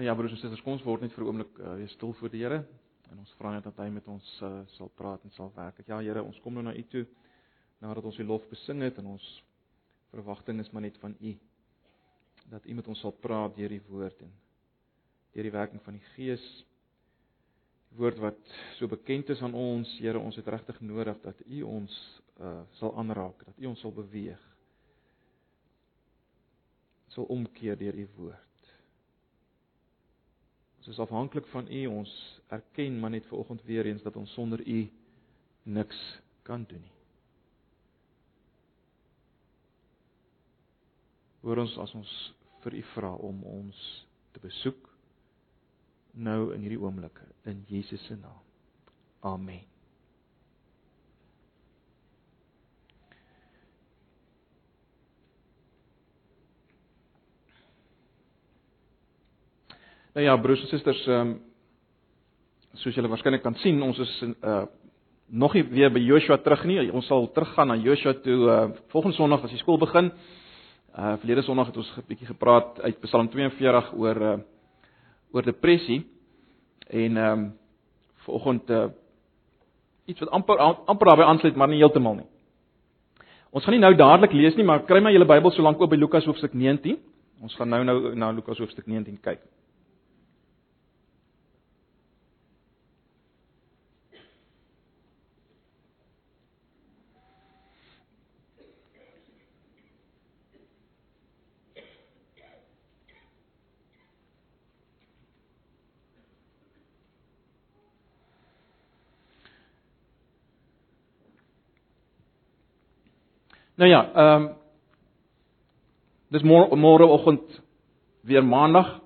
Nou ja, broers en susters, kom ons word net vir 'n oomblik uh, weer stil voor die Here en ons vra net dat hy met ons uh, sal praat en sal werk. Ja, Here, ons kom nou na U toe nadat ons U lof besing het en ons verwagting is maar net van U dat U met ons sal praat deur die woord en deur die werking van die Gees. Die woord wat so bekend is aan ons, Here, ons het regtig nodig dat U ons uh, sal aanraak, dat U ons sal beweeg. sal omkeer deur U woord. Ons is afhanklik van U. Ons erken maar net vanoggend weer eens dat ons sonder U niks kan doen nie. Hoor ons as ons vir U vra om ons te besoek nou in hierdie oomblik in Jesus se naam. Amen. Nou ja, broers en susters, ehm um, soos julle waarskynlik kan sien, ons is uh nog nie weer by Joshua terug nie. Ons sal teruggaan na Joshua toe uh volgende Sondag as die skool begin. Uh verlede Sondag het ons 'n bietjie gepraat uit Psalm 42 oor uh oor depressie en ehm um, vanoggend uh iets wat amper amper daarbey aansluit, maar nie heeltemal nie. Ons gaan nie nou dadelik lees nie, maar kry maar julle Bybel so lank oop by Lukas hoofstuk 19. Ons gaan nou nou na Lukas hoofstuk 19 kyk. Nou ja, ehm um, dis môre môreoggend weer maandag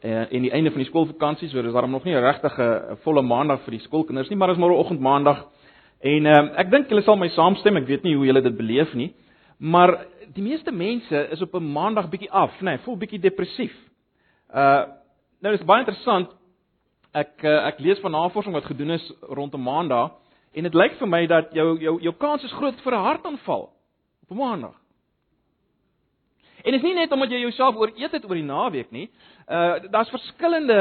en en die einde van die skoolvakansie, so dis daarom nog nie 'n volle maandag vir die skoolkinders nie, maar dis môreoggend maandag. En ehm um, ek dink julle sal my saamstem, ek weet nie hoe julle dit beleef nie, maar die meeste mense is op 'n maandag bietjie af, nê, nee, voel bietjie depressief. Uh nou dis baie interessant. Ek uh, ek lees van navorsing wat gedoen is rondom maandag en dit lyk vir my dat jou jou jou kans is groot vir 'n hartaanval op maandag. En dit is nie net omdat jy jouself ooreet het oor die naweek nie. Uh daar's verskillende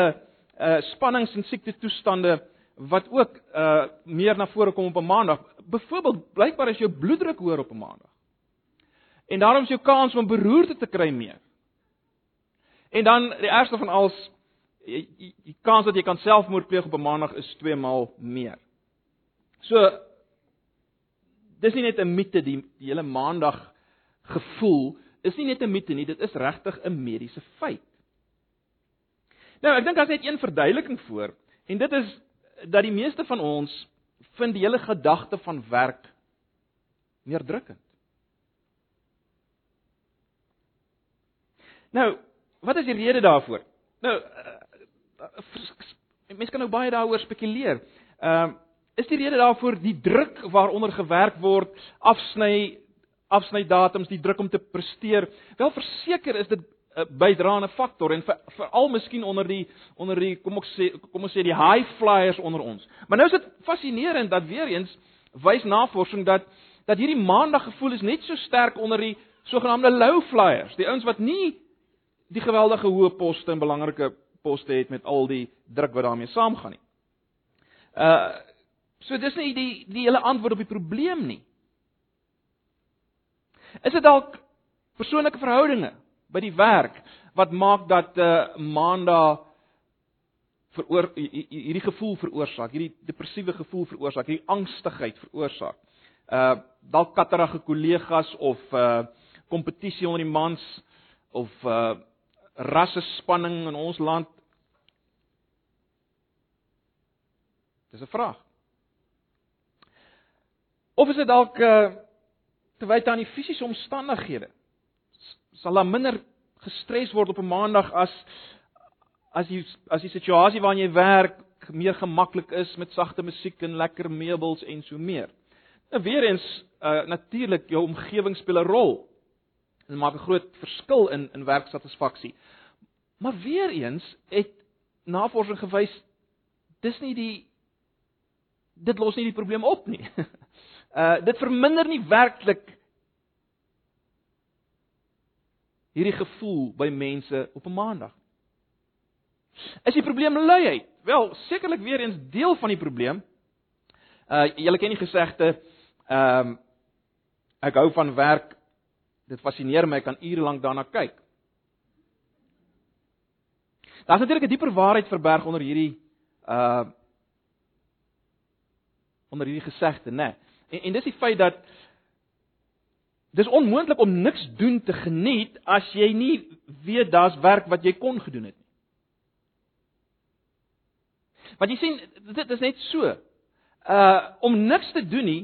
uh spannings en siekte toestande wat ook uh meer na vore kom op 'n maandag. Byvoorbeeld, blykbaar is jou bloeddruk hoër op 'n maandag. En daarom is jou kans om beroerte te kry meer. En dan die ergste van alles, die kans dat jy kan selfmoord pleeg op 'n maandag is 2 maal meer. So dis nie net 'n mite die, die hele maandag gevoel is nie net 'n mite nie, dit is regtig 'n mediese feit. Nou, ek dink daar's net een verduideliking voor en dit is dat die meeste van ons vind die hele gedagte van werk meer drukkend. Nou, wat is die rede daarvoor? Nou, uh, mense kan nou baie daaroor spekuleer. Ehm uh, is die rede daarvoor die druk waaronder gewerk word, afsny afsny datums, die druk om te presteer. Wel verseker is dit 'n uh, bydraende faktor en veral vir miskien onder die onder die kom ek sê kom ons sê die high flyers onder ons. Maar nou is dit fascinerend dat weer eens wys navorsing dat dat hierdie maandag gevoel is net so sterk onder die sogenaamde low flyers, die ouens wat nie die geweldige hoë poste en belangrike poste het met al die druk wat daarmee saamgaan nie. Uh So dis nie die die hele antwoord op die probleem nie. Is dit dalk persoonlike verhoudinge by die werk wat maak dat 'n uh, maandag veroor hierdie gevoel veroorsaak, hierdie depressiewe gevoel veroorsaak, hierdie angstigheid veroorsaak. Uh dalk katterige kollegas of uh kompetisie onder die mans of uh rasse spanning in ons land. Dis 'n vraag. Of is dit dalk uh te wyte aan die fisiese omstandighede? Sal daar minder gestres word op 'n maandag as as die as die situasie waarin jy werk meer gemaklik is met sagte musiek en lekker meubels en so meer. Nou weer eens uh natuurlik jou omgewing speel 'n rol. Dit maak 'n groot verskil in in werksatisfaksie. Maar weer eens het navorsing gewys dis nie die dit los nie die probleem op nie. Uh dit verminder nie werklik hierdie gevoel by mense op 'n maandag. Is die probleem luiheid? Wel, sekerlik weer eens deel van die probleem. Uh julle ken die gesegde ehm um, ek hou van werk. Dit fascineer my, ek kan ure lank daarna kyk. Daar's natuurlik 'n dieper waarheid verberg onder hierdie uh onder hierdie gesegde, né? Nee. En en dis die feit dat dis onmoontlik om niks doen te geniet as jy nie weet daar's werk wat jy kon gedoen het nie. Want jy sien, dit is net so. Uh om niks te doen nie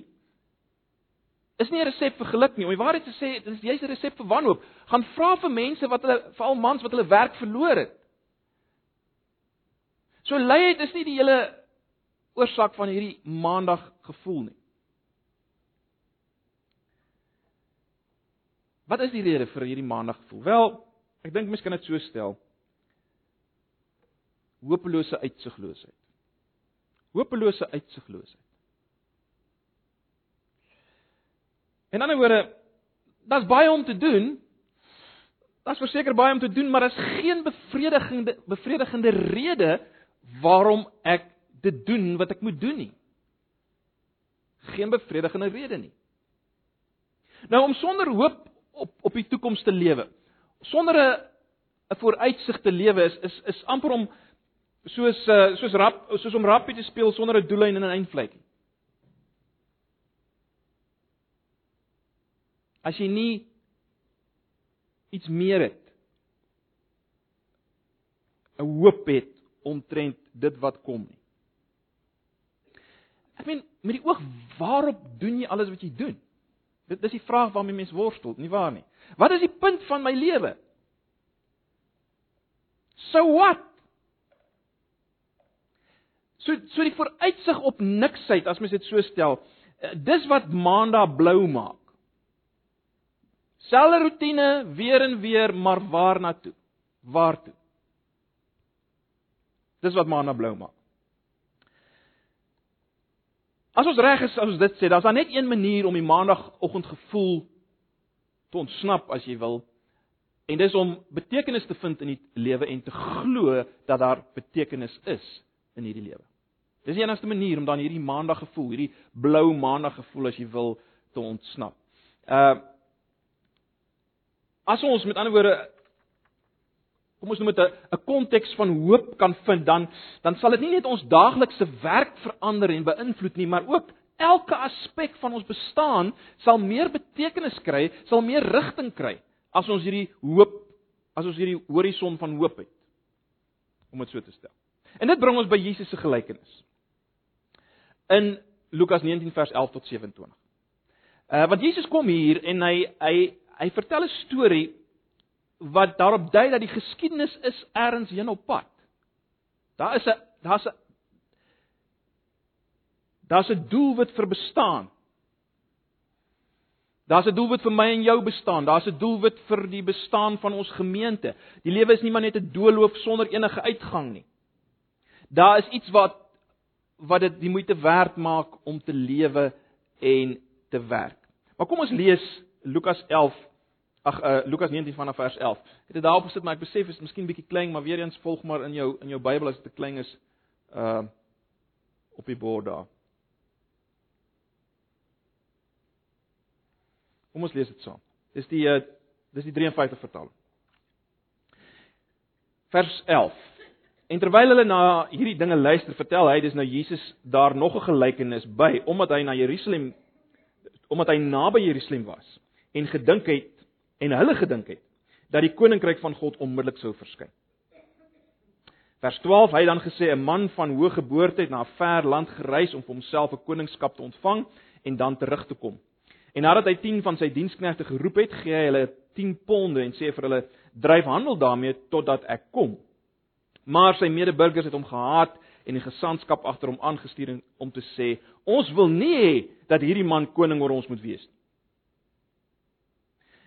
is nie 'n resep vir geluk nie. Om die waarheid te sê, dit is jy's 'n resep vir wanhoop. Gaan vra vir mense wat hulle veral mans wat hulle werk verloor het. So luiheid is nie die hele oorsaak van hierdie maandag gevoel nie. Wat is die rede vir hierdie maandag gevoel? Wel, ek dink mens kan dit so stel. Hopelose uitsigloosheid. Hopelose uitsigloosheid. In ander woorde, daar's baie om te doen. Daar's verseker baie om te doen, maar daar's geen bevredigende bevredigende rede waarom ek dit doen wat ek moet doen nie. Geen bevredigende rede nie. Nou om sonder hoop op op die toekoms te lewe, sonder 'n 'n vooruitsig te lewe is is is amper om soos uh, soos rap soos om rappie te speel sonder 'n doellyn en 'n eindvlekkie. As jy nie iets meer het 'n hoop het omtrent dit wat kom nie. Ek meen met die oog waarop doen jy alles wat jy doen? Dit dis die vraag waarmee mense worstel, nie waar nie? Wat is die punt van my lewe? So what? So so die vooruitsig op niksheid as mens dit so stel, eh, dis wat maandag blou maak. Selfe rotine weer en weer, maar waar na toe? Waar toe? Dis wat maana blou maak. As ons reg is as ons dit sê, daar's daar net een manier om die maandagooggend gevoel te ontsnap as jy wil. En dis om betekenis te vind in die lewe en te glo dat daar betekenis is in hierdie lewe. Dis die enigste manier om dan hierdie maandag gevoel, hierdie blou maandag gevoel as jy wil te ontsnap. Uh As ons met ander woorde kom ons noem dit 'n konteks van hoop kan vind, dan dan sal dit nie net ons daaglikse werk verander en beïnvloed nie, maar ook elke aspek van ons bestaan sal meer betekenis kry, sal meer rigting kry as ons hierdie hoop, as ons hierdie horison van hoop het. Om dit so te stel. En dit bring ons by Jesus se gelykenis. In Lukas 19 vers 11 tot 27. Uh want Jesus kom hier en hy hy hy vertel 'n storie wat daarop dui dat die geskiedenis is ergens heen op pad. Daar is 'n daar's 'n daar's 'n doelwit vir bestaan. Daar's 'n doelwit vir my en jou bestaan. Daar's 'n doelwit vir die bestaan van ons gemeente. Die lewe is nie maar net 'n doolhof sonder enige uitgang nie. Daar is iets wat wat dit die moeite werd maak om te lewe en te werk. Maar kom ons lees Lukas Ag uh, Lukas 19 vanaf vers 11. Ek het dit daarop gesit, maar ek besef is miskien bietjie klein, maar weer eens volg maar in jou in jou Bybel as dit te klein is uh op die bord daar. Kom ons lees dit saam. Dis die uh dis die 53 vertaling. Vers 11. En terwyl hulle na hierdie dinge luister, vertel hy dis nou Jesus daar nog 'n gelykenis by omdat hy na Jerusalem omdat hy naby Jerusalem was en gedink het en hulle gedink het dat die koninkryk van God onmiddellik sou verskyn. Vers 12, hy dan gesê 'n man van hoë geboorte het na 'n ver land gereis om vir homself 'n koningskap te ontvang en dan terug te kom. En nadat hy 10 van sy diensknegte geroep het, gee hy hulle 10 ponde en sê vir hulle: "Dryf handel daarmee totdat ek kom." Maar sy medeburgers het hom gehaat en die gesantskap agter hom aangestuur om te sê: "Ons wil nie hê dat hierdie man koning oor ons moet wees nie."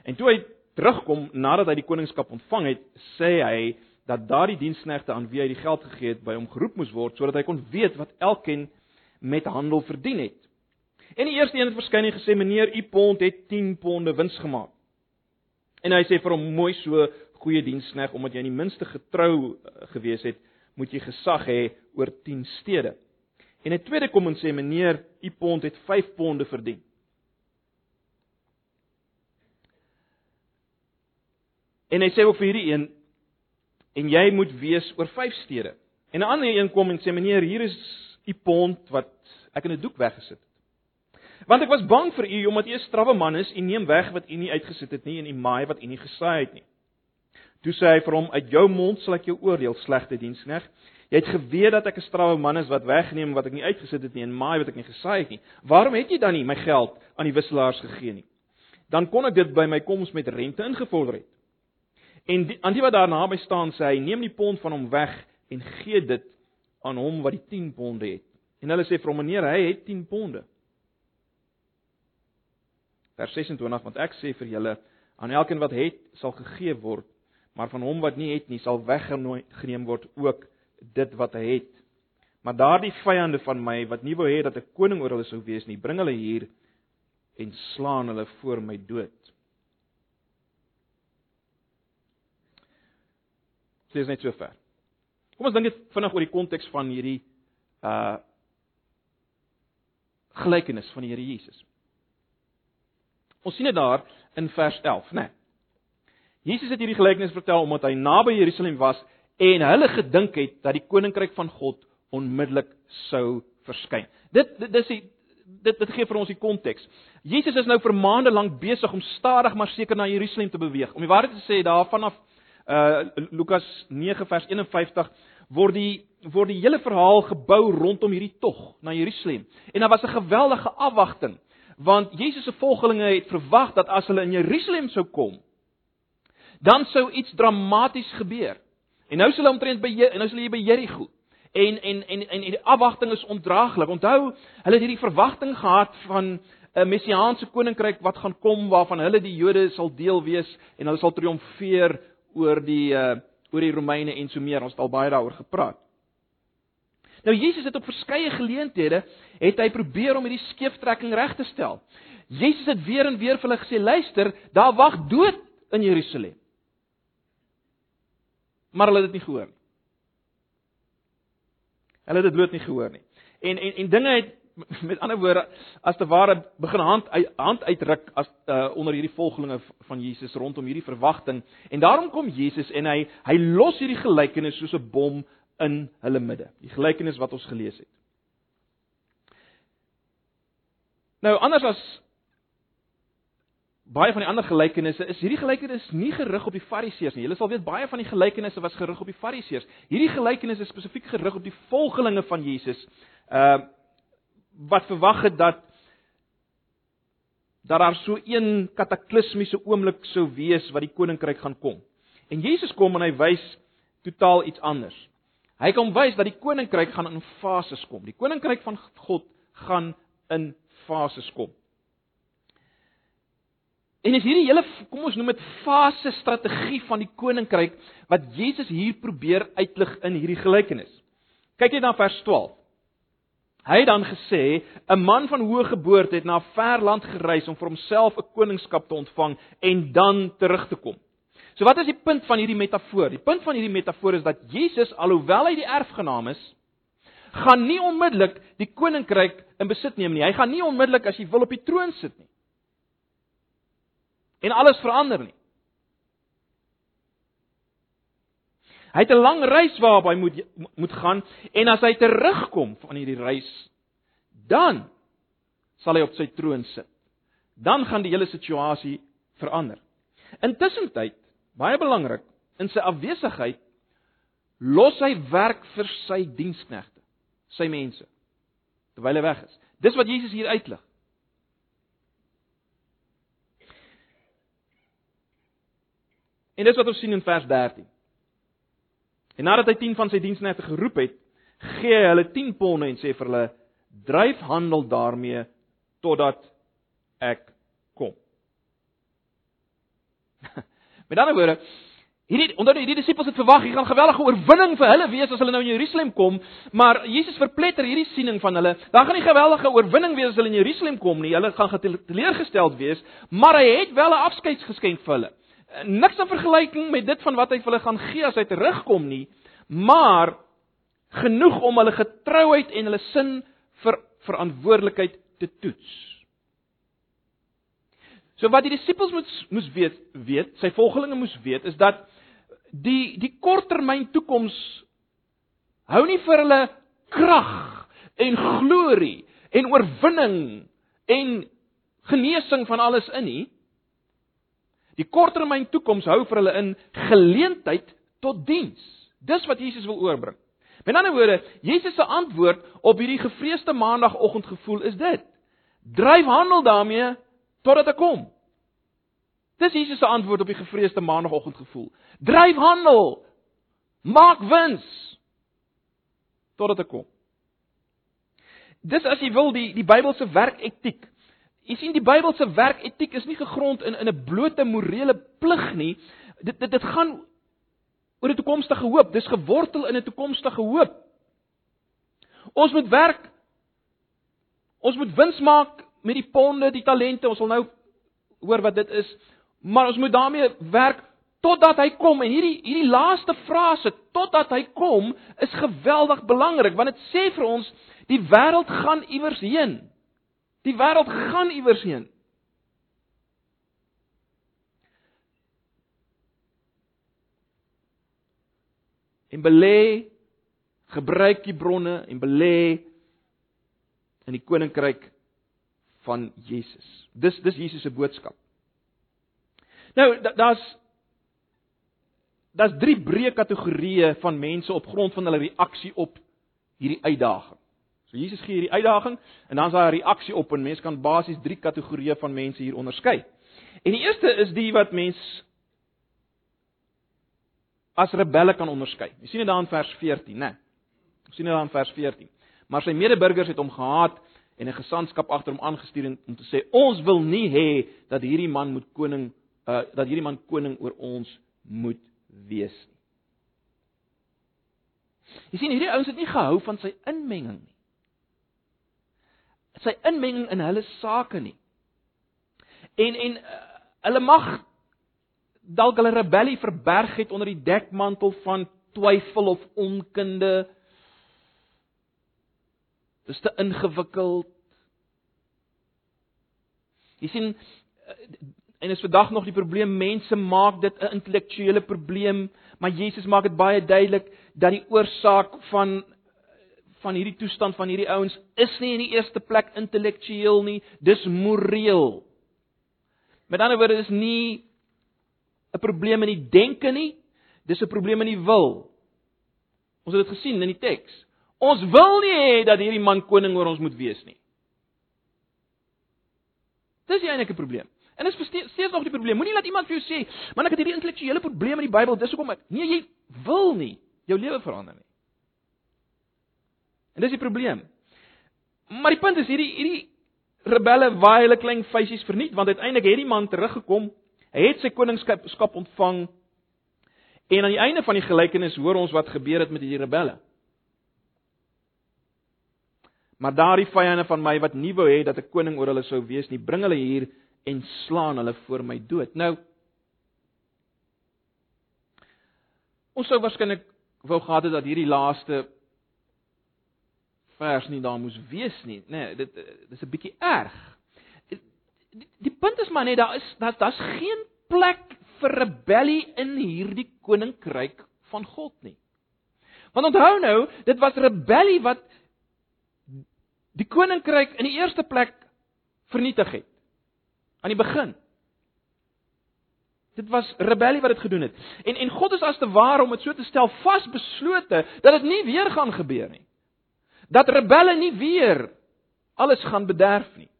En toe hy terugkom nadat hy die koningskap ontvang het, sê hy dat daardie diensknegte aan wie hy die geld gegee het by hom geroep moes word sodat hy kon weet wat elkeen met handel verdien het. En die eerste een het verskyn en gesê: "Meneer, u pond het 10 ponde wins gemaak." En hy sê vir hom: "Mooi so, goeie dienskneg, omdat jy in die minste getrou eh, gewees het, moet jy gesag hê oor 10 stede. En 'n tweede kom en sê meneer, u pond het 5 ponde verdien. En hy sê ook vir hierdie een en jy moet wees oor 5 stede. En 'n ander een kom en sê meneer, hier is u pond wat ek in 'n doek weggesit het. Want ek was bang vir u omdat u 'n strawwe man is en neem weg wat u nie uitgesit het nie en u maai wat u nie gesaai het nie. Toe sê hy vir hom: "Uit jou mond sal ek jou oordeel, slegte dienskneg. Jy het geweet dat ek 'n strawwe man is wat wegneem wat ek nie uitgesit het nie en maai wat ek nie gesaai het nie. Waarom het jy dan nie my geld aan die wisselaars gegee nie? Dan kon ek dit by my koms met rente ingevorder het." En die, aan die wat daar naby staan sê hy: "Neem die pond van hom weg en gee dit aan hom wat die 10 ponde het." En hulle sê vir hom: "Meneer, hy het 10 ponde." Vers 26 want ek sê vir julle aan elkeen wat het sal gegee word maar van hom wat nie het nie sal weggeneem word ook dit wat hy het. Maar daardie vyande van my wat nie wou hê dat ek koning oor hulle sou wees nie, bring hulle hier en slaan hulle voor my dood. Dit is net so ver. Kom ons dink net vinnig oor die konteks van hierdie uh gelykenis van die Here Jesus. Ons sien dit daar in vers 11, né? Nee. Jesus het hierdie gelykenis vertel omdat hy naby Jerusalem was en hulle gedink het dat die koninkryk van God onmiddellik sou verskyn. Dit dis die dit dit gee vir ons die konteks. Jesus is nou vir maande lank besig om stadig maar seker na Jerusalem te beweeg. Om die waarheid te sê, daar vanaf uh Lukas 9 vers 51 word die word die hele verhaal gebou rondom hierdie tog na Jerusalem. En daar was 'n geweldige afwagting want Jesus se volgelinge het verwag dat as hulle in Jerusalem sou kom, dan sou iets dramaties gebeur. En nou is hulle omtrent by en nou is hulle hier by Jerigo. En en en en die afwagting is ondraaglik. Onthou, hulle het hierdie verwagting gehad van 'n messiaanse koninkryk wat gaan kom waarvan hulle die Jode sal deel wees en hulle sal triomfeer oor die uh oor die Romeine en so meer. Ons het al baie daaroor gepraat. Nou Jesus het op verskeie geleenthede het hy probeer om hierdie skeeftrekking reg te stel. Jesus het weer en weer vir hulle gesê: "Luister, daar wag dood in Jerusalem." maar hulle het dit nie gehoor nie. Hulle het dit bloot nie gehoor nie. En en en dinge het met ander woorde as te ware begin hand hand uitruk as uh, onder hierdie volgelinge van Jesus rondom hierdie verwagting en daarom kom Jesus en hy hy los hierdie gelykenis soos 'n bom in hulle midde. Die gelykenis wat ons gelees het. Nou anders as baie van die ander gelykenisse is hierdie gelykenis nie gerig op die Fariseërs nie. Julle sal weet baie van die gelykenisse was gerig op die Fariseërs. Hierdie gelykenis is spesifiek gerig op die volgelinge van Jesus. Uh wat verwag het dat dat daar so een kataklismiese oomblik sou wees wat die koninkryk gaan kom. En Jesus kom en hy wys totaal iets anders. Hy kom wys dat die koninkryk gaan in fases kom. Die koninkryk van God gaan in fases kom. En is hierdie hele kom ons noem dit fase strategie van die koninkryk wat Jesus hier probeer uitlig in hierdie gelykenis. Kyk net na vers 12. Hy het dan gesê: "’n Man van hoë geboorte het na 'n ver land gereis om vir homself 'n koningskap te ontvang en dan terug te kom." So wat is die punt van hierdie metafoor? Die punt van hierdie metafoor is dat Jesus, alhoewel hy die erfgenaam is, gaan nie onmiddellik die koninkryk in besit neem nie. Hy gaan nie onmiddellik as jy wil op die troon sit nie en alles verander nie. Hy het 'n lang reis waarop hy moet moet gaan en as hy terugkom van hierdie reis, dan sal hy op sy troon sit. Dan gaan die hele situasie verander. Intussen tyd, baie belangrik, in sy afwesigheid los hy werk vir sy diensknegte, sy mense terwyl hy weg is. Dis wat Jesus hier uitlig. En dis wat ons sien in vers 13. En nadat hy 10 van sy diensnegte geroep het, gee hy hulle 10 ponde en sê vir hulle: "Dryf handel daarmee totdat ek kom." Met ander woorde, hierdie onder hierdie disippels het verwag hier gaan geweldige oorwinning vir hulle wees as hulle nou in Jerusalem kom, maar Jesus verpletter hierdie siening van hulle. Daar gaan nie geweldige oorwinning wees as hulle in Jerusalem kom nie. Hulle gaan geteleurgesteld wees, maar hy het wel 'n afskeidsgeskenk vir hulle niks in vergelyking met dit van wat hy vir hulle gaan gee as hy terugkom nie, maar genoeg om hulle getrouheid en hulle sin vir verantwoordelikheid te toets. So wat die disippels moes moes weet, weet, sy volgelinge moes weet is dat die die korttermyn toekoms hou nie vir hulle krag en glorie en oorwinning en genesing van alles in nie. Die korttermyn toekoms hou vir hulle in geleentheid tot diens. Dis wat Jesus wil oorbring. Met ander woorde, Jesus se antwoord op hierdie gevreesde maandagooggend gevoel is dit: Dryf handel daarmee totdat ek kom. Dis Jesus se antwoord op die gevreesde maandagooggend gevoel. Dryf handel. Maak wins totdat ek kom. Dis as jy wil die die Bybelse werketiek. Jy sien die Bybelse werketiek is nie gegrond in in 'n blote morele plig nie. Dit dit dit gaan oor 'n toekomstige hoop. Dis gewortel in 'n toekomstige hoop. Ons moet werk. Ons moet wins maak met die ponde, die talente. Ons sal nou hoor wat dit is. Maar ons moet daarmee werk totdat hy kom en hierdie hierdie laaste frase totdat hy kom is geweldig belangrik want dit sê vir ons die wêreld gaan iewers heen. Die wêreld gaan iewers heen. En belê gebruik die bronne en belê in die koninkryk van Jesus. Dis dis Jesus se boodskap. Nou daar's daar's drie breë kategorieë van mense op grond van hulle reaksie op hierdie uitdaging. So Jesus gee hierdie uitdaging en dan is daar 'n reaksie op en mense kan basies drie kategorieë van mense hier onderskei. En die eerste is die wat mens as rebelle kan onderskei. Jy sien dit daar in vers 14, né? Jy sien dit daar in vers 14. Maar sy medeburgers het hom gehaat en 'n gesantskap agter hom aangestuur om te sê ons wil nie hê dat hierdie man moet koning uh, dat hierdie man koning oor ons moet wees nie. Jy sien hierdie ouens het nie gehou van sy inmenging nie. Sy inmenging in hulle sake nie. En en uh, hulle mag dalk hulle rebellie verberg het onder die dekmantel van twyfel of onkunde. Dis te ingewikkeld. Jy sien en is vandag nog die probleem mense maak dit 'n intellektuele probleem, maar Jesus maak dit baie duidelik dat die oorsaak van van hierdie toestand van hierdie ouens is nie in die eerste plek intellektueel nie, dis moreel. Met ander woorde, dis nie 'n probleem in die denke nie, dis 'n probleem in die wil. Ons het dit gesien in die teks. Ons wil nie hê dat hierdie man koning oor ons moet wees nie. Dis die enige probleem. En dit is steeds nog die probleem. Moenie laat iemand vir jou sê, "Man, ek het hierdie intellektuele probleem in die Bybel, dis hoekom ek." Nee, jy wil nie jou lewe verander nie. En dis die probleem. Maar die punt is hierdie hierdie rebelle waai hulle klein feesies verniet want uiteindelik het die man teruggekom. Hy het sy koningskap ontvang. En aan die einde van die gelykenis hoor ons wat gebeur het met hierdie rebelle. Maar daardie vyande van my wat nie wou hê dat 'n koning oor hulle sou wees nie, bring hulle hier en slaan hulle voor my dood. Nou Ons sou waarskynlik wou gehad het dat hierdie laaste vers nie daar moes wees nie, nee, dit dis 'n bietjie erg. Die, die punt is maar net daar is dat daar's geen plek vir rebellie in hierdie koninkryk van God nie. Want onthou nou, dit was rebellie wat die koninkryk in die eerste plek vernietig het aan die begin. Dit was rebellie wat dit gedoen het. En en God is as te ware om dit so te stel vasbeslote dat dit nie weer gaan gebeur nie. Dat rebelle nie weer alles gaan bederf nie.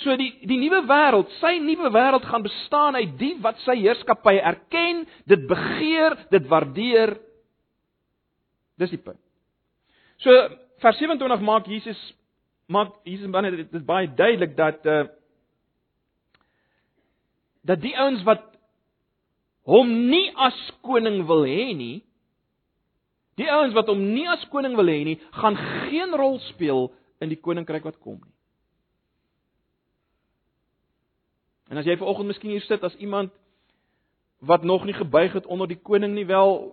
So die die nuwe wêreld, sy nuwe wêreld gaan bestaan uit die wat sy heerskappy erken, dit begeer, dit waardeer. Dis die punt. So vers 27 maak Jesus maak Jesus binne dit is baie duidelik dat uh dat die ouens wat hom nie as koning wil hê nie, die ouens wat hom nie as koning wil hê nie, gaan geen rol speel in die koninkryk wat kom nie. En as jy vanoggend miskien hier sit as iemand wat nog nie gebuig het onder die koning nie, wel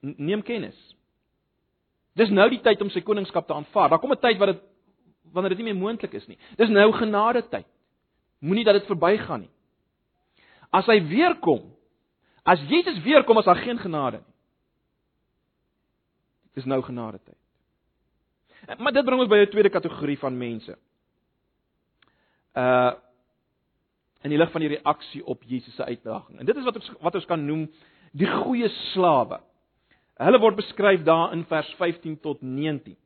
neem kennis. Dis nou die tyd om sy koningskap te aanvaar. Daar kom 'n tyd wat dit wanneer dit nie meer moontlik is nie. Dis nou genade tyd. Moenie dat dit verbygaan nie. As hy weer kom, as Jesus weer kom, is daar geen genade nie. Dis nou genade tyd. Maar dit bring ons by 'n tweede kategorie van mense. Uh in die lig van die reaksie op Jesus se uitdaging. En dit is wat ons wat ons kan noem die goeie slawe. Hulle word beskryf daar in vers 15 tot 19.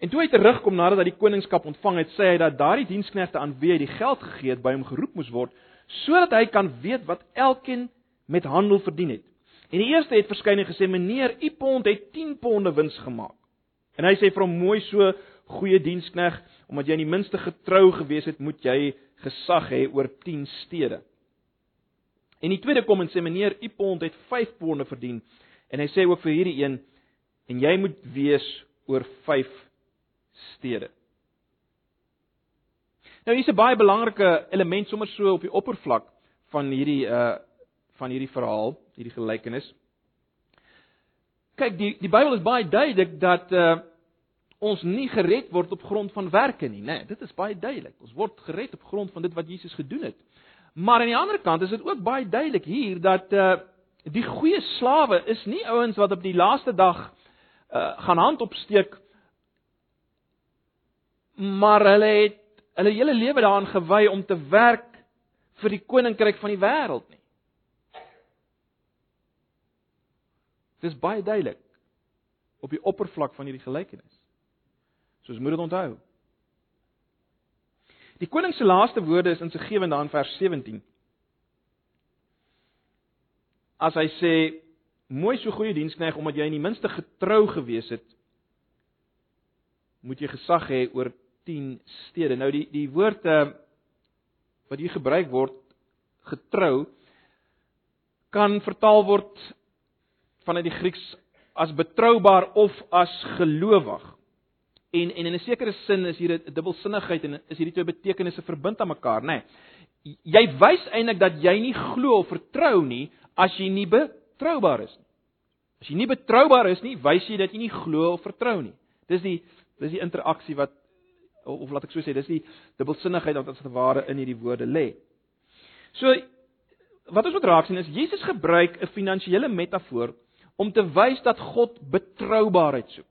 En toe hy terugkom nadat hy die koningskap ontvang het, sê hy dat daardie diensknegte aan wie hy die geld gegee het, by hom geroep moes word sodat hy kan weet wat elkeen met handel verdien het. En die eerste het verskyn en gesê: "Meneer, u pond het 10 ponde wins gemaak." En hy sê vir hom: "Mooi so, goeie dienskneg, omdat jy in die minste getrou gewees het, moet jy gesag hê oor 10 stede." En die tweede kom en sê: "Meneer, u pond het 5 ponde verdien." En hy sê ook vir hierdie een: "En jy moet wees oor 5 stede." Nou hier's 'n baie belangrike element sommer so op die oppervlak van hierdie uh van hierdie verhaal, hierdie gelykenis. Kyk, die die Bybel is baie duidelik dat uh ons nie gered word op grond van werke nie, né? Nee, dit is baie duidelik. Ons word gered op grond van dit wat Jesus gedoen het. Maar aan die ander kant is dit ook baie duidelik hier dat uh die goeie slawe is nie ouens wat op die laaste dag uh gaan hand opsteek maar hulle het hulle hele lewe daaraan gewy om te werk vir die koninkryk van die wêreld nie. Dis baie duidelik op die oppervlak van hierdie gelykenis. Soos moet dit onthou. Die koning se laaste woorde is in sy gewende aan vers 17. As hy sê mooi so goeie dienskneg omdat jy in die minste getrou gewees het, moet jy gesag hê oor 10 stede. Nou die die woord uh, wat hier gebruik word getrou kan vertaal word vanuit die Grieks as betroubaar of as gelowig. En en in 'n sekere sin is hier 'n dubbelsinnigheid en is hierdie twee betekenisse verbind aan mekaar, nê? Nee. Jy wys eintlik dat jy nie glo of vertrou nie as jy nie betroubaar is nie. As jy nie betroubaar is nie, wys jy dat jy nie glo of vertrou nie. Dis die dis die interaksie wat of laat ek so sê, dis die dubbelsinnigheid wat as te ware in hierdie woorde lê. So wat ons moet raak sien is Jesus gebruik 'n finansiële metafoor om te wys dat God betroubaarheid soek.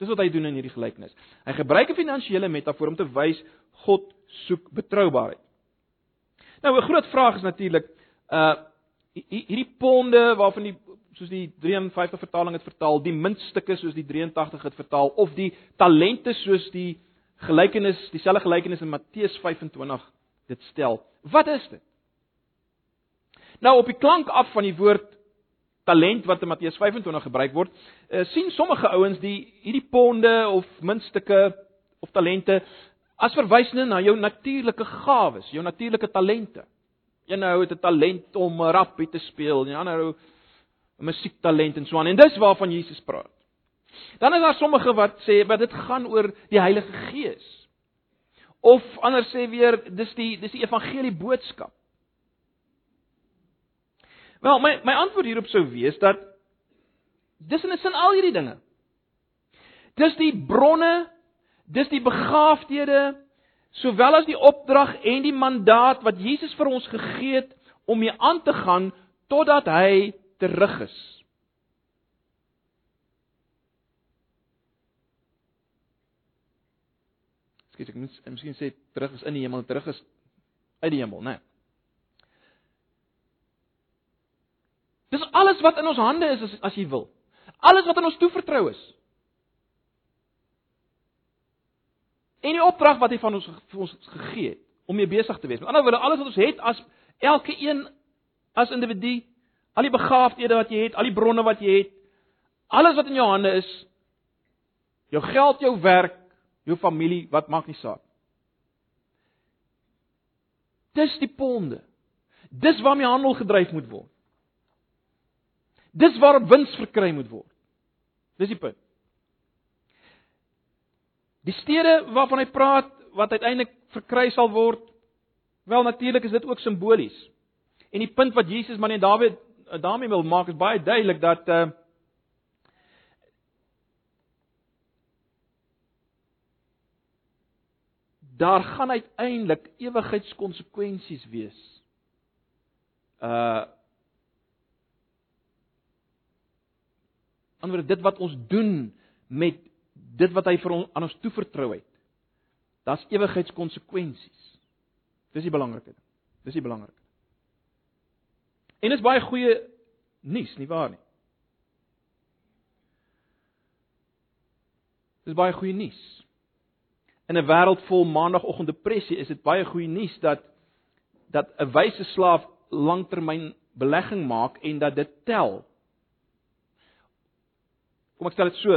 Dis wat hy doen in hierdie gelykenis. Hy gebruik 'n finansiële metafoor om te wys God soek betroubaarheid. Nou 'n groot vraag is natuurlik uh hierdie ponde waarvan die soos die 53 vertaling het vertaal, die muntstukke soos die 83 het vertaal of die talente soos die gelykenis, dieselfde gelykenis in Matteus 25 dit stel. Wat is dit? Nou op die klank af van die woord talent wat in Matteus 25 gebruik word, uh, sien sommige ouens die hierdie ponde of muntstukke of talente as verwysende na jou natuurlike gawes, jou natuurlike talente. Een ou het 'n talent om rappie te speel, 'n ander ou 'n musiektalent en so aan. En dis waarvan Jesus praat. Dan is daar sommige wat sê dat dit gaan oor die Heilige Gees. Of anders sê weer dis die dis die evangelie boodskap. Wel, my my antwoord hierop sou wees dat dis in 'n sin al hierdie dinge. Dis die bronne, dis die begaafdhede, sowel as die opdrag en die mandaat wat Jesus vir ons gegee het om mee aan te gaan totdat hy terug is. Skiet ek moet miskien sê terug is in die hemel, terug is uit die hemel, né? Nee. Dis alles wat in ons hande is as as jy wil. Alles wat aan ons toevertrou is. En die opdrag wat hy van ons vir ons gegee het om mee besig te wees. Met ander woorde, alles wat ons het as elke een as individu, al die begaafdhede wat jy het, al die bronne wat jy het, alles wat in jou hande is, jou geld, jou werk, jou familie, wat maak nie saak. Dis die ponde. Dis waarmee handel gedryf moet word. Dis waarop wins verkry moet word. Dis die punt. Die stede waarvan hy praat wat uiteindelik verkry sal word, wel natuurlik is dit ook simbolies. En die punt wat Jesus maar net Dawid eh, daarmee wil maak is baie duidelik dat uh daar gaan uiteindelik ewigheidskonsekwensies wees. Uh Anders dit wat ons doen met dit wat hy vir ons aan ons toevertrou het. Daar's ewigheidskonsekwensies. Dis die belangrike ding. Dis die belangrike. En dis baie goeie nuus, nie waar nie? Dis baie goeie nuus. In 'n wêreld vol maandagooggend depressie is dit baie goeie nuus dat dat 'n wyse slaaf langtermyn belegging maak en dat dit tel. Kom ek stel dit so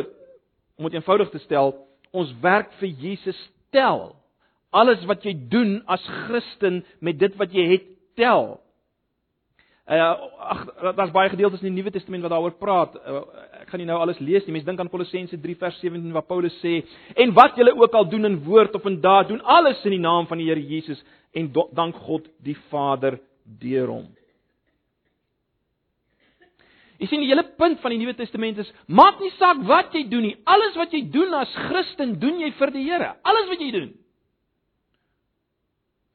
om dit eenvoudig te stel, ons werk vir Jesus tel. Alles wat jy doen as Christen met dit wat jy het tel. Uh ag daar's baie gedeeltes in die Nuwe Testament wat daaroor praat. Uh, ek gaan nie nou alles lees nie. Mense dink aan Kolossense 3 vers 17 waar Paulus sê: "En wat julle ook al doen in woord of in daad, doen alles in die naam van die Here Jesus en dank God die Vader deur hom." Jy sien die hele punt van die Nuwe Testament is maak nie saak wat jy doen nie. Alles wat jy doen as Christen, doen jy vir die Here. Alles wat jy doen.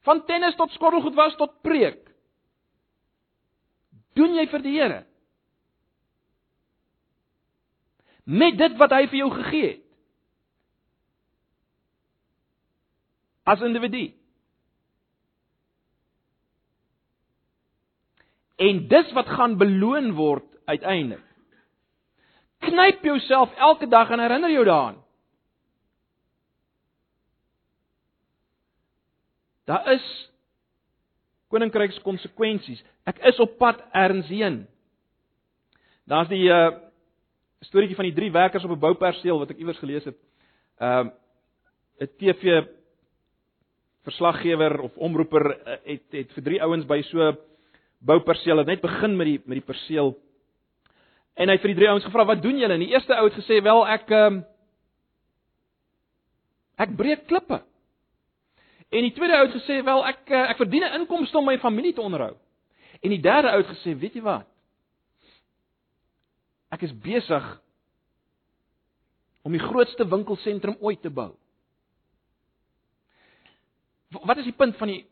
Van tennis tot skottelgoed was tot preek. Doen jy vir die Here? Met dit wat hy vir jou gegee het. As individu. En dis wat gaan beloon word uiteindelik. Knyp jouself elke dag en herinner jou daaraan. Daar is koninkryks konsekwensies. Ek is op pad erns heen. Daar's die uh storieetjie van die drie werkers op 'n bouperseel wat ek iewers gelees het. Um uh, 'n TV verslaggewer of omroeper uh, het het vir drie ouens by so bouperseel het net begin met die met die perseel En hy het vir die drie ouens gevra, "Wat doen julle?" En die eerste ou het gesê, "Wel, ek ehm um, ek breek klippe." En die tweede ou het gesê, "Wel, ek eh, ek verdien 'n inkomste om my familie te onderhou." En die derde ou het gesê, "Weet jy wat? Ek is besig om die grootste winkelsentrum ooit te bou." Wat is die punt van die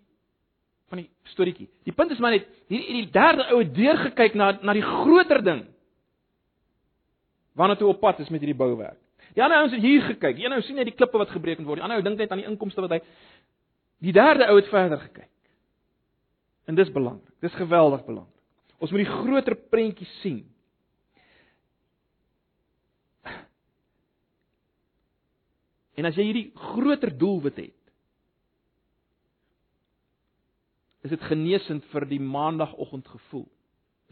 van die storieetjie? Die punt is maar net hierdie die derde ou het deurgekyk na na die groter ding waarna toe op pad is met hierdie bouwerk. Die ander ouens het hier gekyk. Een ou sien net die klippe wat gebreek word. Die ander ou dink net aan die inkomste wat hy Die derde ou het verder gekyk. En dis belangrik. Dis geweldig belangrik. Ons moet die groter prentjie sien. En as jy hierdie groter doelwit het, is dit genesend vir die maandagooggend gevoel.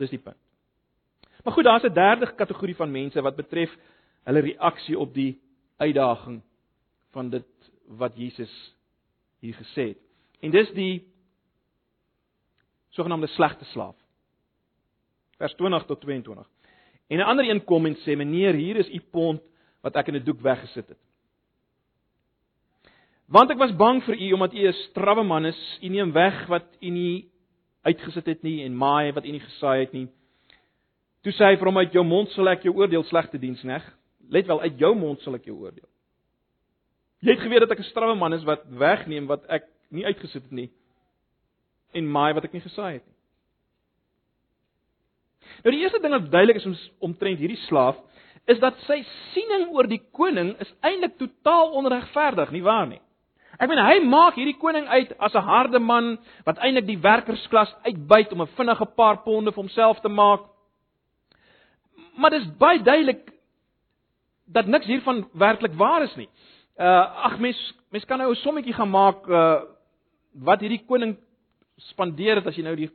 Dis die punt. Maar goed, daar's 'n derde kategorie van mense wat betref hulle reaksie op die uitdaging van dit wat Jesus hier gesê het. En dis die sogenaamde slegte slaaf. Vers 20 tot 22. En 'n ander een kom en sê: "Meneer, hier is u pond wat ek in 'n doek weggesit het." Want ek was bang vir u omdat u 'n strawwe man is. U neem weg wat u nie uitgesit het nie en maai wat u nie gesaai het nie. Toe sê hy vir hom uit jou mond sal ek jou oordeel slegte diensneg. Let wel uit jou mond sal ek jou oordeel. Jy het geweet dat ek 'n strawwe man is wat wegneem wat ek nie uitgesit het nie en maai wat ek nie gesaai het nie. Nou die eerste ding wat duidelik is om omtrent hierdie slaaf is dat sy siening oor die koning is eintlik totaal onregverdig, nie waar nie? Ek meen hy maak hierdie koning uit as 'n harde man wat eintlik die werkersklas uitbuit om 'n vinnige paar ponde vir homself te maak maar dis baie duidelik dat niks hiervan werklik waar is nie. Uh ag mens mens kan nou 'n sommetjie gaan maak uh wat hierdie koning spandeer het as jy nou die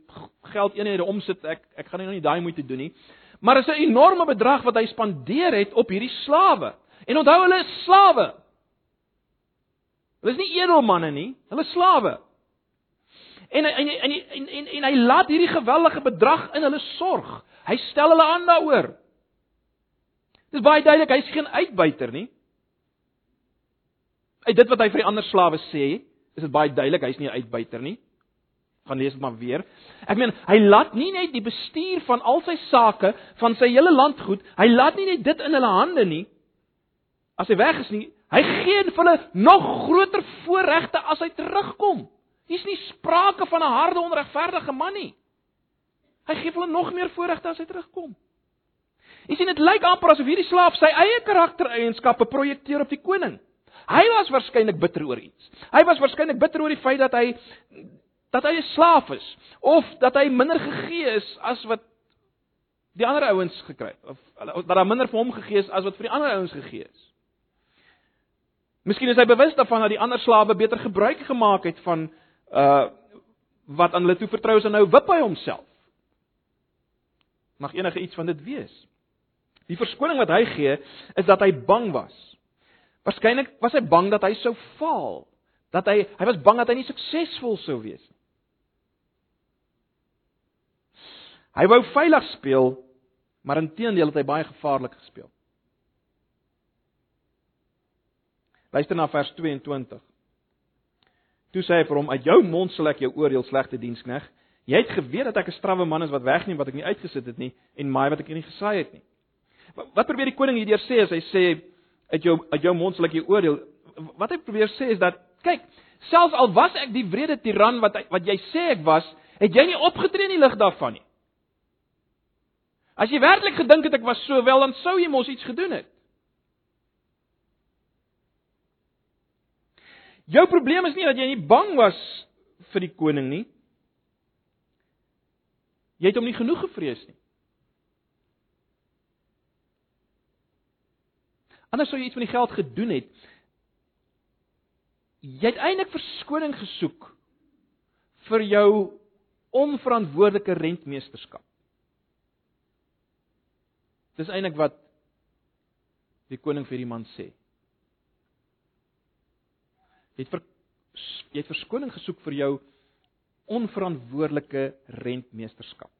geld eenhede omsit. Ek ek gaan nou nie daai moeite doen nie. Maar is 'n enorme bedrag wat hy spandeer het op hierdie slawe. En onthou hulle is slawe. Hulle is nie edelmanne nie, hulle is slawe. En en en en en, en hy laat hierdie geweldige bedrag in hulle sorg. Hy stel hulle aan daaroor. Dis baie duidelik, hy's geen uitbuiter nie. Uit dit wat hy vir die ander slawe sê, is dit baie duidelik hy's nie 'n uitbuiter nie. Gaan lees dit maar weer. Ek meen, hy laat nie net die bestuur van al sy sake, van sy hele landgoed, hy laat nie net dit in hulle hande nie. As hy weg is nie, Hy gee vir hulle nog groter voorregte as hy terugkom. Hier's nie sprake van 'n harde onregverdige man nie. Hy gee hulle nog meer voorregte as hy terugkom. Jy sien dit lyk amper asof hierdie slaaf sy eie karaktereienskappe projekteer op die koning. Hy was waarskynlik bitter oor iets. Hy was waarskynlik bitter oor die feit dat hy dat hy 'n slaaf is of dat hy minder gegee is as wat die ander ouens gekry of dat daar minder vir hom gegee is as wat vir die ander ouens gegee is. Miskien is hy bewus daarvan dat die ander slawe beter gebruik gemaak het van uh wat aan hulle toe vertrou is en nou wip hy homself. Mag enige iets van dit wees. Die verskoning wat hy gee is dat hy bang was. Waarskynlik was hy bang dat hy sou faal, dat hy hy was bang dat hy nie suksesvol sou wees nie. Hy wou veilig speel, maar intedeel het hy baie gevaarlik gespeel. Luister na vers 22. Toe sê hy vir hom: "Uit jou mond sal ek jou oordeel, slegte dienskneg. Jy het geweet dat ek 'n strawwe man is wat wegneem wat ek nie uitgesit het nie en maai wat ek nie gesaai het nie." Wat probeer die koning hierdeur sê as hy sê uit jou uit jou mond sal ek jou oordeel? Wat hy probeer sê is dat kyk, selfs al was ek die wrede tiran wat wat jy sê ek was, het jy nie opgetree in die lig daarvan nie. As jy werklik gedink het ek was so wel, dan sou jy mos iets gedoen het. Jou probleem is nie dat jy nie bang was vir die koning nie. Jy het hom nie genoeg gevrees nie. Anders sou jy iets van die geld gedoen het. Jy het eintlik verskoning gesoek vir jou onverantwoordelike rentmeesterskap. Dis eintlik wat die koning vir die man sê. Jy het vir jy het verskoning gesoek vir jou onverantwoordelike rentmeesterskap.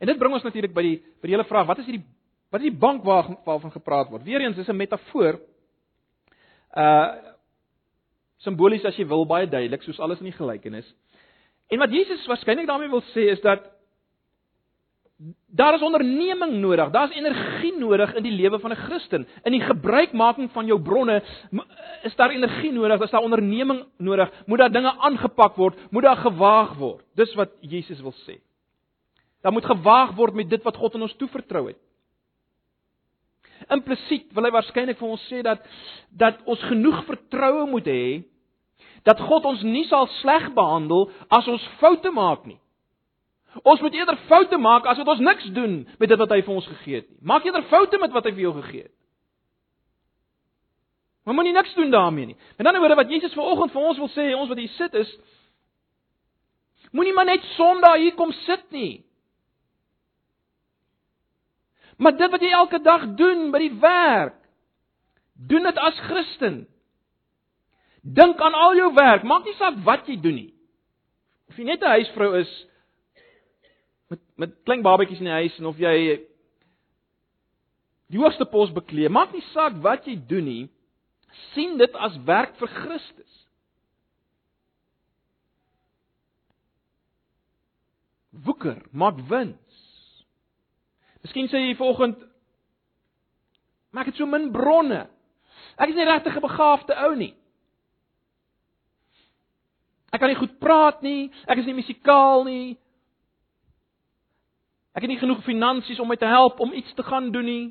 En dit bring ons natuurlik by die by die hele vraag, wat is hierdie wat is die bank waar waarvan gepraat word? Weereens is 'n metafoor. Uh simbolies as jy wil, baie duidelik soos alles in die gelykenis. En wat Jesus waarskynlik daarmee wil sê is dat Daar is onderneming nodig. Daar's energie nodig in die lewe van 'n Christen. In die gebruikmaking van jou bronne is daar energie nodig, is daar onderneming nodig. Moet daar dinge aangepak word, moet daar gewaag word. Dis wat Jesus wil sê. Daar moet gewaag word met dit wat God aan ons toevertrou het. Implisiet wil hy waarskynlik vir ons sê dat dat ons genoeg vertroue moet hê dat God ons nie sal sleg behandel as ons foute maak nie. Ons moet eerder foute maak as wat ons niks doen met dit wat hy vir ons gegee het nie. Maak eerder foute met wat hy vir jou gegee het. Maar moenie niks doen daarmee nie. En dan oor wat Jesus vanoggend vir ons wil sê, ons wat hier sit is moenie maar net Sondag hier kom sit nie. Maar dit wat jy elke dag doen by die werk, doen dit as Christen. Dink aan al jou werk, maak nie saak wat jy doen nie. Of jy net 'n huisvrou is, met met klein babatjies in die huis en of jy die hoogste pos beklee, maak nie saak wat jy doen nie, sien dit as werk vir Christus. Woeker, maak wins. Miskien sê jy vanoggend maak dit so min bronne. Ek is nie regtig 'n begaafde ou nie. Ek kan nie goed praat nie, ek is nie musikaal nie, Ek het nie genoeg finansies om my te help om iets te gaan doen nie.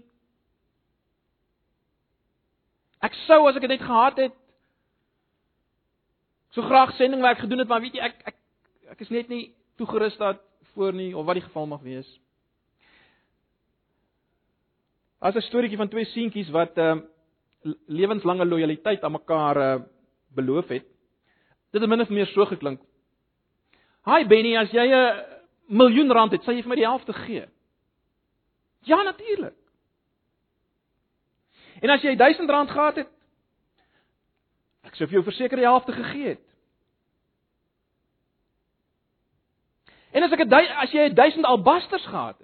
Ek sou as ek dit net gehad het so graag sendingwerk gedoen het, maar weet jy ek ek ek is net nie toegerus daarvoor nie of wat die geval mag wees. As 'n storieetjie van twee seentjies wat ehm uh, lewenslange lojaliteit aan mekaar uh, beloof het. Dit het min of meer so geklink. Hi Benny, as jy 'n uh, miljoen rand het, sal jy vir my die helfte gee? Ja, natuurlik. En as jy 1000 rand gehad het, ek sou vir jou verseker die helfte gegee het. En as ek 'n as jy 1000 albasters gehad het.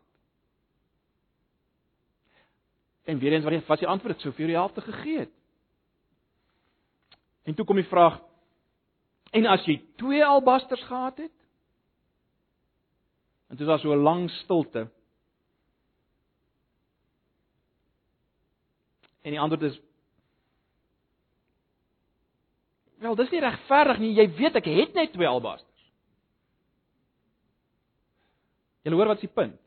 En weer eens wat was die antwoord? Ek sou vir die helfte gegee het. En toe kom die vraag: En as jy 2 albasters gehad het? En dit was so 'n lang stilte. En die antwoord is Wel, dis nie regverdig nie. Jy weet ek het net twee albasters. Jy hoor wat se punt?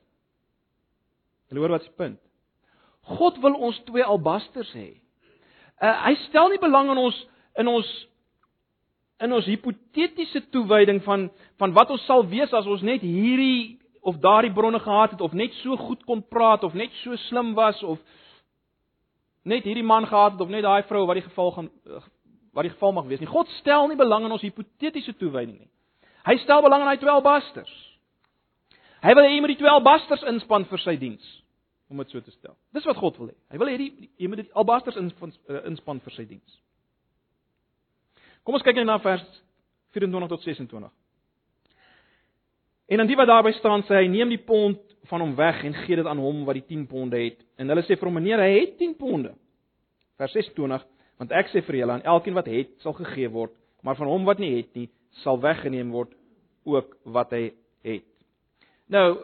Jy hoor wat se punt? God wil ons twee albasters hê. Uh, hy stel nie belang in ons in ons in ons hipotetiese toewyding van van wat ons sal wees as ons net hierdie of daardie bronne gehad het of net so goed kon praat of net so slim was of net hierdie man gehad het of net daai vrou wat die geval gaan wat die geval mag wees nie. God stel nie belang in ons hipotetiese toewyding nie. Hy stel belang in hy 12 basters. Hy wil hê jy moet die 12 basters inspann vir sy diens om dit so te stel. Dis wat God wil hê. Hy wil hê jy moet die albasters eh, inspann vir sy diens. Kom ons kyk net na vers 24 tot 26. En dan die wat daarby staan sê hy neem die pond van hom weg en gee dit aan hom wat die 10 ponde het. En hulle sê vir hom meneer, hy het 10 ponde. Vers 26, want ek sê vir julle aan elkeen wat het sal gegee word, maar van hom wat nie het nie, sal weggeneem word ook wat hy het. Nou,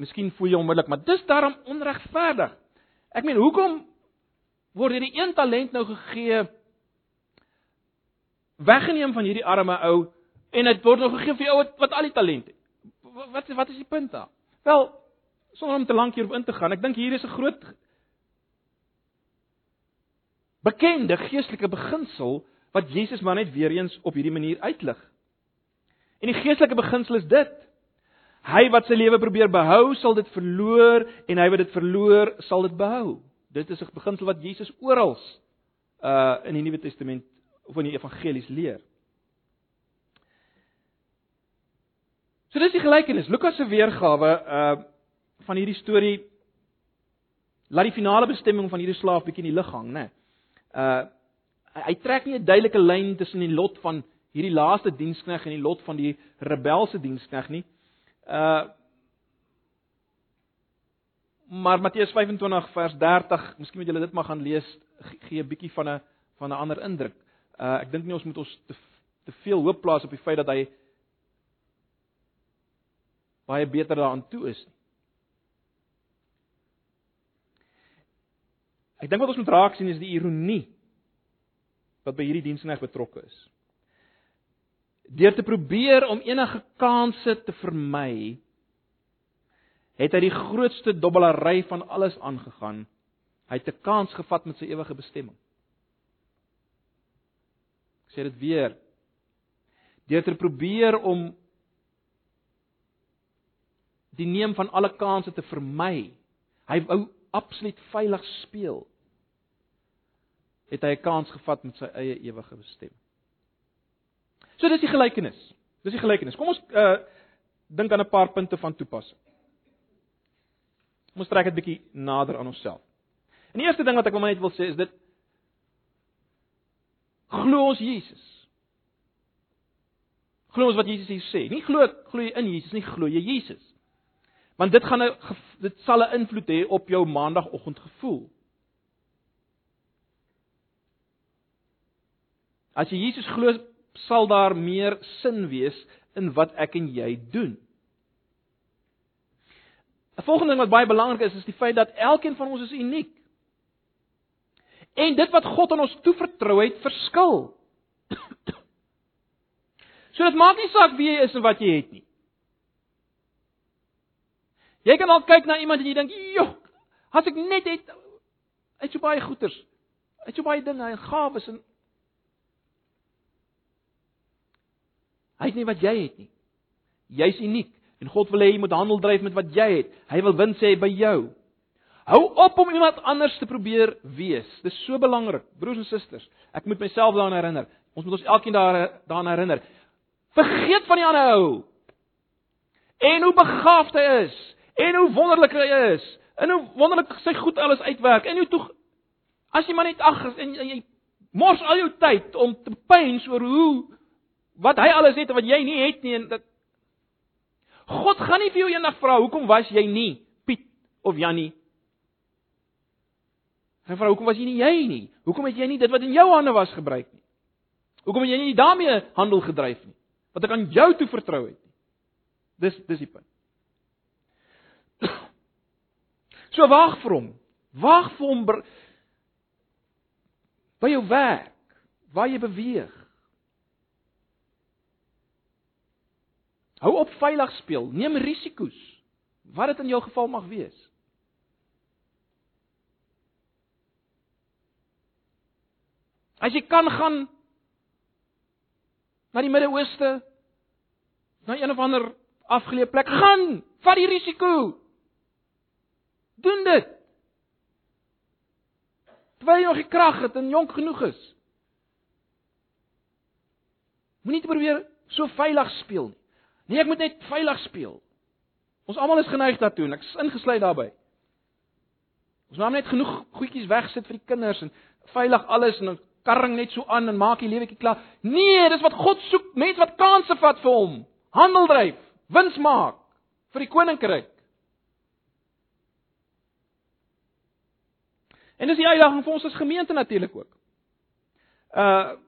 miskien voel jy onmiddellik, maar dis daarom onregverdig. Ek meen, hoekom word hierdie een talent nou gegee weggeneem van hierdie arme ou en dit word nog gegee vir die ou wat, wat al die talent het. Wat wat is die punt daar? Wel, sonder om te lank hierop in te gaan, ek dink hier is 'n groot bekende geestelike beginsel wat Jesus maar net weer eens op hierdie manier uitlig. En die geestelike beginsel is dit: Hy wat sy lewe probeer behou, sal dit verloor en hy wat dit verloor, sal dit behou. Dit is 'n beginsel wat Jesus oral uh in die Nuwe Testament of in die evangelies leer. So dis die gelykenis. Lukas se weergawe uh van hierdie storie laat die finale bestemming van hierdie slaaf bietjie in die lig hang, né? Nee. Uh hy trek nie 'n duidelike lyn tussen die lot van hierdie laaste dienskneg en die lot van die rebelse dienskneg nie. Uh Maar Matteus 25 vers 30, miskien moet julle dit maar gaan lees, gee 'n bietjie van 'n van 'n ander indruk. Uh ek dink nie ons moet ons te te veel hoop plaas op die feit dat hy baie beter daaraan toe is nie. Ek dink wat ons moet raak sien is die ironie wat by hierdie diensneg betrokke is. Deur te probeer om enige kanse te vermy, het hy die grootste dobbelary van alles aangegaan. Hy het 'n kans gevat met sy ewige bestemming sê dit weer. Deur te probeer om die neem van alle kansse te vermy. Hy wou absoluut veilig speel. Het hy 'n kans gevat met sy eie ewige bestemming. So dis die gelykenis. Dis die gelykenis. Kom ons uh dink aan 'n paar punte van toepassing. Kom ons trek dit bietjie nader aan onsself. En die eerste ding wat ek wil net wil sê is dit Glo ons Jesus. Glo ons wat Jesus hier sê. Nie glo glo jy in Jesus nie, glo jy Jesus. Want dit gaan 'n dit sal 'n invloed hê op jou maandagooggend gevoel. As jy Jesus glo, sal daar meer sin wees in wat ek en jy doen. 'n Volgende ding wat baie belangrik is, is die feit dat elkeen van ons is uniek. En dit wat God aan ons toevertrou het, verskil. So dit maak nie saak wie jy is en wat jy het nie. Jy kan al kyk na iemand en jy dink, "Joh, as ek net het uit so baie goeders, uit so baie dinge en gawes en hy het nie wat jy het nie. Jy's uniek en God wil hê jy moet handel dryf met wat jy het. Hy wil win sê by jou. Hou op om iemand anders te probeer wees. Dis so belangrik, broers en susters. Ek moet myself daaraan herinner. Ons moet ons elkeen daar daaraan herinner. Vergeet van die ander ou. En hoe begaafd hy is, en hoe wonderlik hy is, en hoe wonderlik sy goed alles uitwerk. En jy toe as jy maar net ag en jy mors al jou tyd om te pyns oor hoe wat hy alles het en wat jy nie het nie en dat God gaan nie vir jou eendag vra hoekom was jy nie Piet of Jannie Hy vra hoekom was jy nie jy nie? Hoekom het jy nie dit wat in jou hande was gebruik nie? Hoekom het jy nie daarmee handel gedryf nie? Wat ek aan jou toe vertrou het nie. Dis dis die punt. So wag vir hom. Wag vir hom by jou werk, waar jy beweeg, Hou op veilig speel, neem risiko's. Wat dit in jou geval mag wees. As jy kan gaan na die Midde-Ooste, na een of ander afgeleë plek, gaan, vat die risiko. Doen dit. Terwyl jy nog die krag het en jonk genoeg is. Moenie probeer so veilig speel nie. Nee, ek moet net veilig speel. Ons almal is geneig daartoe en ek is ingesluit daarbey. Ons moet net genoeg goedjies wegsit vir die kinders en veilig alles en karring net so aan en maak die lewetjie klaar. Nee, dis wat God soek, mense wat kansse vat vir hom. Handel dryf, wins maak vir die koninkryk. En dis die uitdaging vir ons as gemeente natuurlik ook. Uh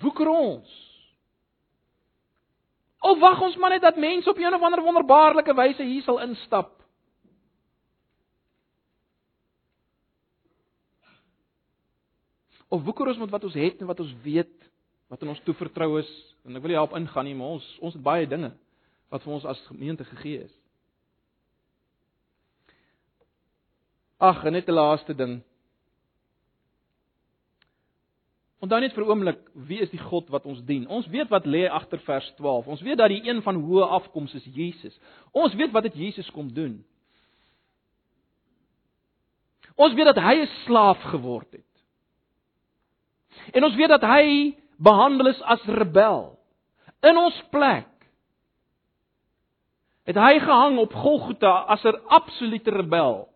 Woeker ons Of wag ons maar net dat mense op 'n of ander wonderbaarlike wyse hier sal instap. Of woeker ons met wat ons het en wat ons weet, wat in ons toevertrou is, en ek wil nie help ingaan nie, maar ons ons het baie dinge wat vir ons as gemeente gegee is. Ag, net 'n laaste ding. Onthou net vir 'n oomblik, wie is die God wat ons dien? Ons weet wat lê agter vers 12. Ons weet dat die een van hoë afkoms is Jesus. Ons weet wat dit Jesus kom doen. Ons weet dat hy 'n slaaf geword het. En ons weet dat hy behandel is as rebel in ons plek. Het hy gehang op Golgotha as 'n absolute rebel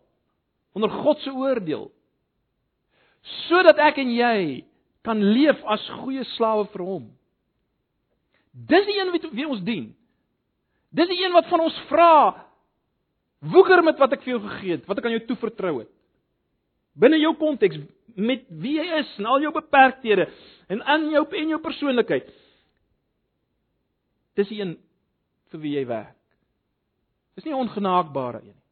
onder God se oordeel. Sodat ek en jy kan leef as goeie slawe vir hom. Dis die een wie, wie ons dien. Dis die een wat van ons vra woeker met wat ek vir jou gegee het, wat ek aan jou toevertrou het. Binne jou konteks met wie jy is en al jou beperkthede en aan jou en jou persoonlikheid. Dis die een vir wie jy werk. Dis nie ongenaakbare een nie.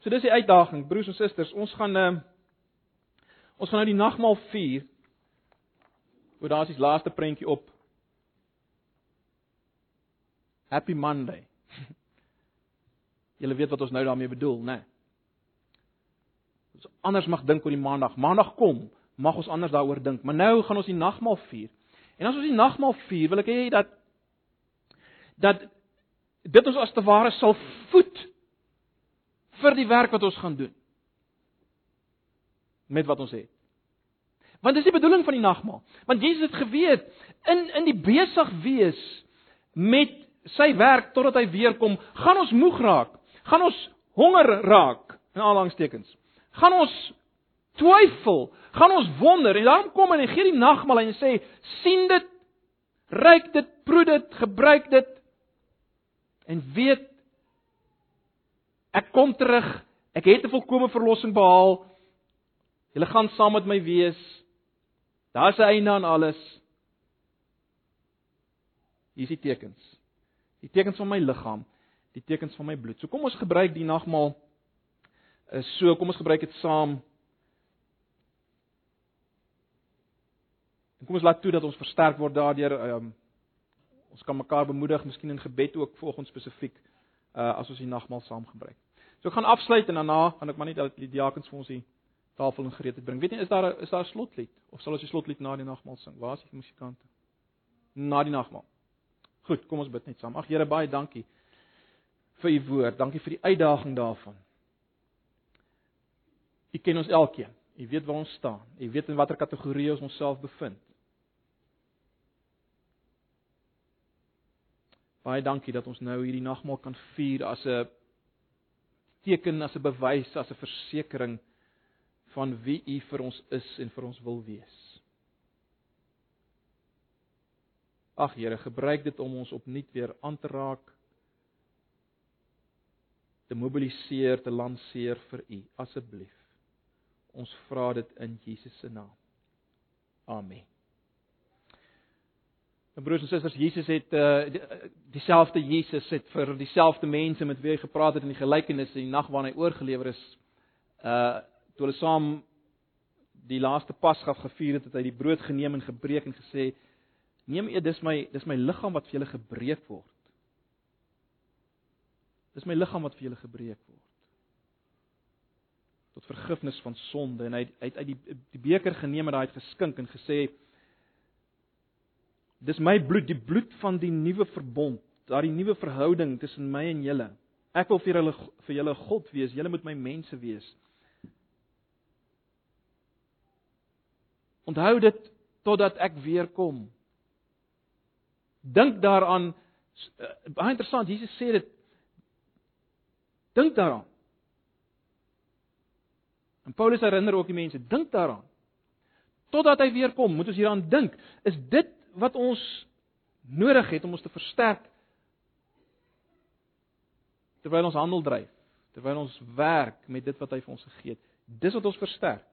So dis die uitdaging, broers en susters, ons gaan uh, Ons gaan nou die nagmaal vier. Oor daar's die laaste prentjie op. Happy Monday. Julle weet wat ons nou daarmee bedoel, né? Nee. Ons anders mag dink oor die maandag. Maandag kom, mag ons anders daaroor dink. Maar nou gaan ons die nagmaal vier. En as ons die nagmaal vier, wil ek hê dat dat dit ons as te ware sal voed vir die werk wat ons gaan doen met wat ons het. Want dis die bedoeling van die nagmaal. Want Jesus het geweet in in die besig wees met sy werk totdat hy weer kom, gaan ons moeg raak, gaan ons honger raak in aanhalingstekens. Gaan ons twyfel, gaan ons wonder en daarom kom hy en gee die nagmaal en sê sien dit, ryk dit, proe dit, gebruik dit en weet ek kom terug, ek het 'n volkomme verlossing behaal. Julle gaan saam met my wees. Daar's 'n einde aan alles. Hier is die tekens. Die tekens van my liggaam, die tekens van my bloed. So kom ons gebruik die nagmaal is eh, so, kom ons gebruik dit saam. En kom ons laat toe dat ons versterk word daardeur. Um, ons kan mekaar bemoedig, miskien in gebed ook volgens spesifiek uh as ons die nagmaal saam gebruik. So ek gaan afsluit en daarna gaan ek maar net dat die diakens vir ons die tafel en gereedheid bring. Weet jy, is daar 'n is daar 'n slotlied of sal ons die slotlied na die nagmaal sing? Waar is die musikante? Na die nagmaal. Goed, kom ons bid net saam. Ag Here, baie dankie vir u woord. Dankie vir die uitdaging daarvan. U ken ons elkeen. U weet waar ons staan. U weet in watter kategorie ons onsself bevind. Baie dankie dat ons nou hierdie nagmaal kan vier as 'n teken, as 'n bewys, as 'n versekering van wie U vir ons is en vir ons wil wees. Ag Here, gebruik dit om ons opnuut weer aan te raak, te mobiliseer, te lanseer vir U, asseblief. Ons vra dit in Jesus se naam. Amen. En broers en susters, Jesus het uh dieselfde Jesus het vir dieselfde mense met wie hy gepraat het in die gelykenis in die nag waarin hy oorgelewer is, uh toe hulle saam die laaste Pasga gevier het, het hy die brood geneem en gebreek en gesê: Neem eet, dis my dis my liggaam wat vir julle gebreek word. Dis my liggaam wat vir julle gebreek word. Tot vergifnis van sonde en hy het uit die die beker geneem en daai het geskink en gesê Dis my bloed, die bloed van die nuwe verbond, daardie nuwe verhouding tussen my en julle. Ek wil vir julle vir julle God wees, julle moet my mense wees. Onthou dit totdat ek weer kom. Dink daaraan eh, baie interessant, Jesus sê dit Dink daaraan. En Paulus herinner ook die mense, dink daaraan. Totdat hy weer kom, moet ons hieraan dink. Is dit wat ons nodig het om ons te versterk terwyl ons handel dryf, terwyl ons werk met dit wat hy vir ons gegee het. Dis wat ons versterk.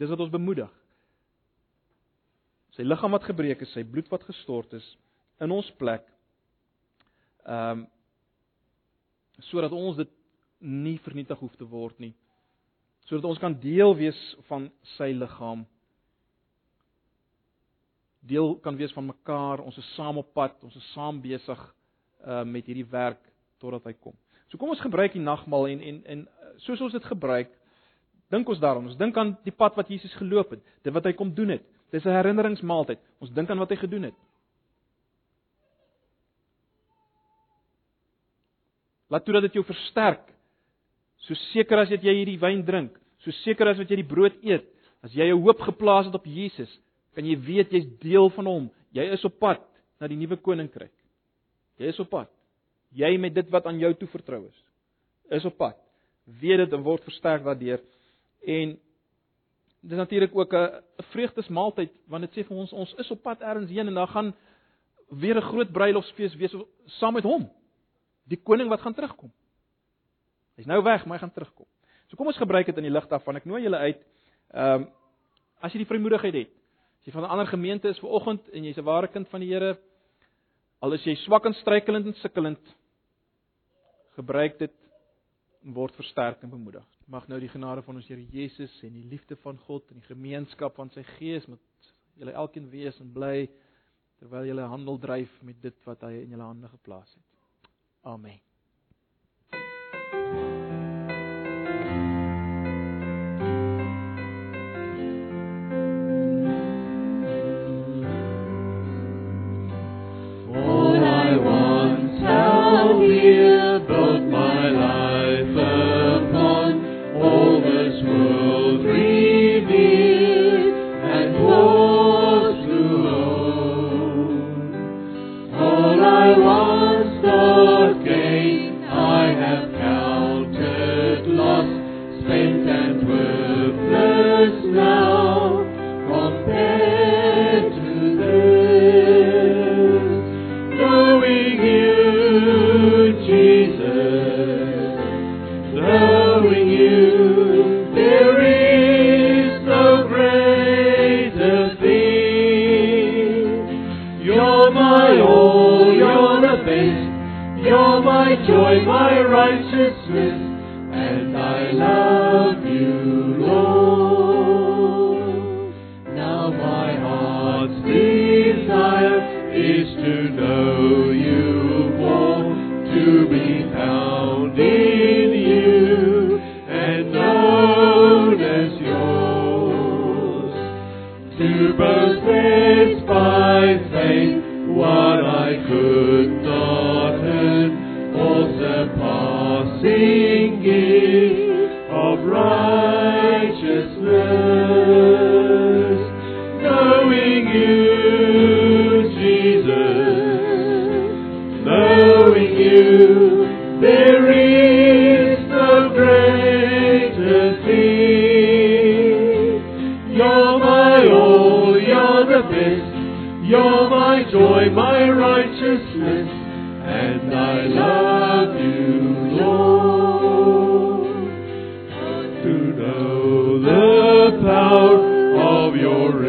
Dis wat ons bemoedig sy liggaam wat gebreek is, sy bloed wat gestort is in ons plek. Ehm um, sodat ons dit nie vernietig hoef te word nie. Sodat ons kan deel wees van sy liggaam. Deel kan wees van mekaar, ons is saam op pad, ons is saam besig uh met hierdie werk totdat hy kom. So kom ons gebruik die nagmaal en en en soos ons dit gebruik, dink ons daaraan. Ons dink aan die pad wat Jesus geloop het, dit wat hy kom doen het. Dis 'n herinneringsmaaltyd. Ons dink aan wat hy gedoen het. Laat toe dat dit jou versterk. So seker as jy hierdie wyn drink, so seker as wat jy die brood eet, as jy jou hoop geplaas het op Jesus, kan jy weet jy's deel van hom. Jy is op pad na die nuwe koninkryk. Jy is op pad. Jy met dit wat aan jou toevertrou is, is op pad. Weet dit en word versterk daardeur en dis natuurlik ook 'n vreugdesmaaltyd want dit sê vir ons ons is op pad ergens heen en dan gaan weer 'n groot bruilofsfees wees saam met hom. Die koning wat gaan terugkom. Hy's nou weg, maar hy gaan terugkom. So kom ons gebruik dit in die lig daarvan. Ek nooi julle uit. Ehm um, as jy die vrymoedigheid het. As jy van 'n ander gemeente is vir oggend en jy's 'n ware kind van die Here, al is jy swak en struikelend en sukkelend, gebruik dit en word versterk en bemoedig. Mag nou die genade van ons Here Jesus en die liefde van God en die gemeenskap van sy Gees met julle elkeen wees en bly terwyl julle handel dryf met dit wat hy in julle hande geplaas het. Amen. the to know the power of your